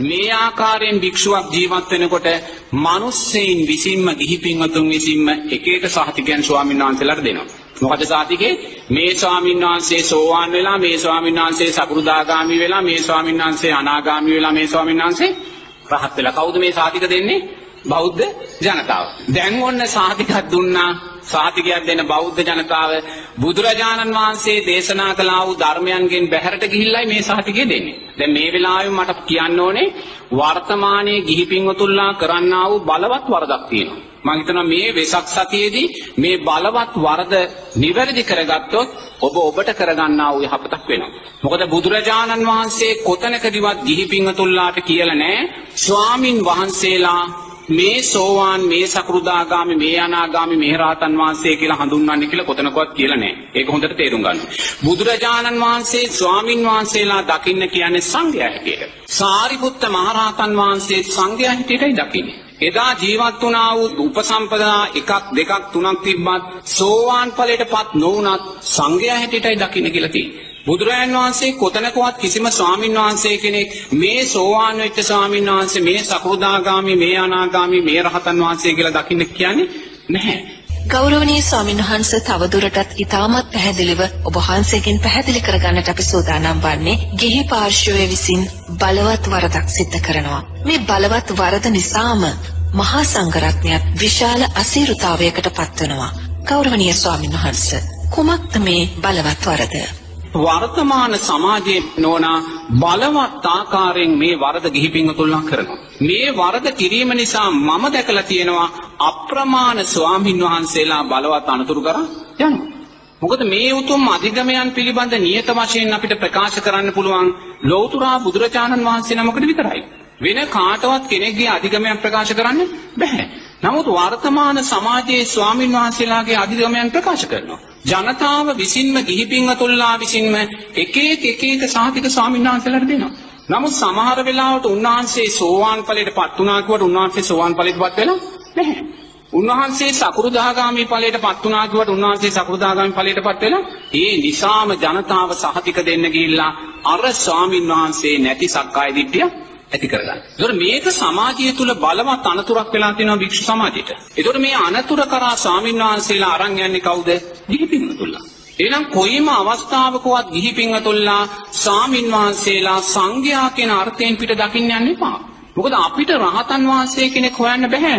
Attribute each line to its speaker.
Speaker 1: මේ ආකාරයෙන් භික්ෂුවක් ජීවත් වෙනකොට මිනිස්සෙයින් විසින්ම ගිහි පින්වතුන් විසින්ම එක එක සහතිකයන් ස්වාමීන් වහන්සේලාට දෙනවා. මොකද සාතිකේ? මේ ස්වාමීන් වහන්සේ සෝවාන් වෙලා මේ ස්වාමීන් වහන්සේ සකෘදාගාමි වෙලා මේ ස්වාමීන් වහන්සේ අනාගාමි වෙලා මේ ස්වාමීන් වහන්සේ රහත් වෙලා. කවුද මේ සාතික දෙන්නේ? බෞද්ධ ජනතාව. දැන් ඔන්න සාතිකක් දුන්නා. සාතිකයක් දෙන බෞද්ධ ජනතාව බුදුරජාණන් වහන්සේ දේශනා කළා වූ ධර්මයන්ගෙන් බැහැරට ගිහිල්ලයි මේ සාතිකය දෙන්නේ. දැන් මේ වෙලාවේ මට කියන්න ඕනේ වර්තමානයේ ගිහි පින්වතුන්ලා කරන්නා වූ බලවත් වරදක් තියෙනවා. මම හිතනවා මේ වෙසක් සතියේදී මේ බලවත් වරද නිවැරදි කරගත්තොත් ඔබ ඔබට කරගන්නා වූ යහපතක් වෙනවා. මොකද බුදුරජාණන් වහන්සේ කොතනකදීවත් ගිහි පින්වතුන්ලාට කියලා නැහැ ස්වාමින් වහන්සේලා මේ සෝවාන් මේ සකෘදාගාමි මේ අනාගාමි මේ රහතන් වහන්සේ කියලා හඳුන්වන්නේ කියලා කොතනකවත් කියලා නැහැ. ඒක හොඳට තේරුම් ගන්න. බුදුරජාණන් වහන්සේ ස්වාමින් වහන්සේලා දකින්න කියන්නේ සංඝයා හැටියට. සාරිපුත්ත මහරහතන් වහන්සේ සංඝයා හැටියටයි දකින්නේ. එදා ජීවත් වුණා වූ උපසම්පදා එකක් දෙකක් තුනක් තිබ්බත් සෝවාන් ඵලයටපත් නොවුනත් සංඝයා හැටියටයි දකින්න කියලා තියෙන්නේ. බුදුරජාන් වහන්සේ කොතනකවත් කිසිම ස්වාමින් වහන්සේ කෙනෙක් මේ සෝවාන් වෙච්ච ස්වාමින් වහන්සේ මේ සකෘදාගාමි මේ අනාගාමි මේ රහතන් වහන්සේ කියලා දකින්න කියන්නේ නැහැ.
Speaker 2: ගෞරවනීය ස්වාමීන් වහන්ස තවදුරටත් ඉතාමත් පැහැදිලිව ඔබ වහන්සේගෙන් පැහැදිලි කරගන්නට අපි සූදානම් වන්නේ ගිහි පාර්ශ්වය විසින් බලවත් වරදක් සිද්ධ කරනවා. මේ බලවත් වරද නිසාම මහා සංඝරත්නයත් විශාල අසීරුතාවයකට පත්වනවා. ගෞරවනීය ස්වාමීන් වහන්ස කුමක්ද මේ බලවත් වරද?
Speaker 1: වර්තමාන සමාජයේ නෝනා බලවත් ආකාරයෙන් මේ වරද ගිහි පින්වතුන්ලා කරනවා. මේ වරද කිරීම නිසා මම දැකලා තියෙනවා අප්‍රමාණ ස්වාමින් වහන්සේලා බලවත් අනතුරු කරා යනවා. මොකද මේ උතුම් අධිගමයන් පිළිබඳ නියත වශයෙන් අපිට ප්‍රකාශ කරන්න පුළුවන් ලෞතුරා බුදුරජාණන් වහන්සේ නමකට විතරයි. වෙන කාටවත් කෙනෙක්ගේ අධිගමයක් ප්‍රකාශ කරන්න බැහැ. නමුත් වර්තමාන සමාජයේ ස්වාමින් වහන්සේලාගේ අධිගමයන් ප්‍රකාශ කරනවා. ජනතාව විසින්ම ගිහි පින්වතුන්ලා විසින්ම එක එක එක එක සාතික ස්වාමීන් වහන්සේලාට දෙනවා. නමුත් සමහර වෙලාවට උන්වහන්සේ සෝවාන් ඵලයට පත් වුණා කියවට උන්වහන්සේ සෝවාන් ඵලයට පත් වෙලා නැහැ. උන්වහන්සේ සකෘදාගාමි ඵලයට පත් වුණා කියවට උන්වහන්සේ සකෘදාගාමි ඵලයට පත් වෙලා ඒ නිසාම ජනතාව සහතික දෙන්න ගිහිල්ලා අර ස්වාමින් වහන්සේ නැති සක්කාය දිට්ඨිය ඇති කරගන්න. ඒතකොට මේක සමාජය තුල බලවත් අනතුරක් වෙලා තියෙනවා භික්ෂු සමාජයට. ඒතකොට මේ අනතුර කරා ස්වාමින් වහන්සේලා අරන් යන්නේ කවුද? ගිහි පින්වතුන්ලා. එහෙනම් කොයිම අවස්ථාවකවත් ගිහි පින්වතුන්ලා ස්වාමින් වහන්සේලා සංඝයා කියන අර්ථයෙන් පිට දකින්න යන්න එපා. මොකද අපිට රහතන් වහන්සේ කෙනෙක් හොයන්න බෑ.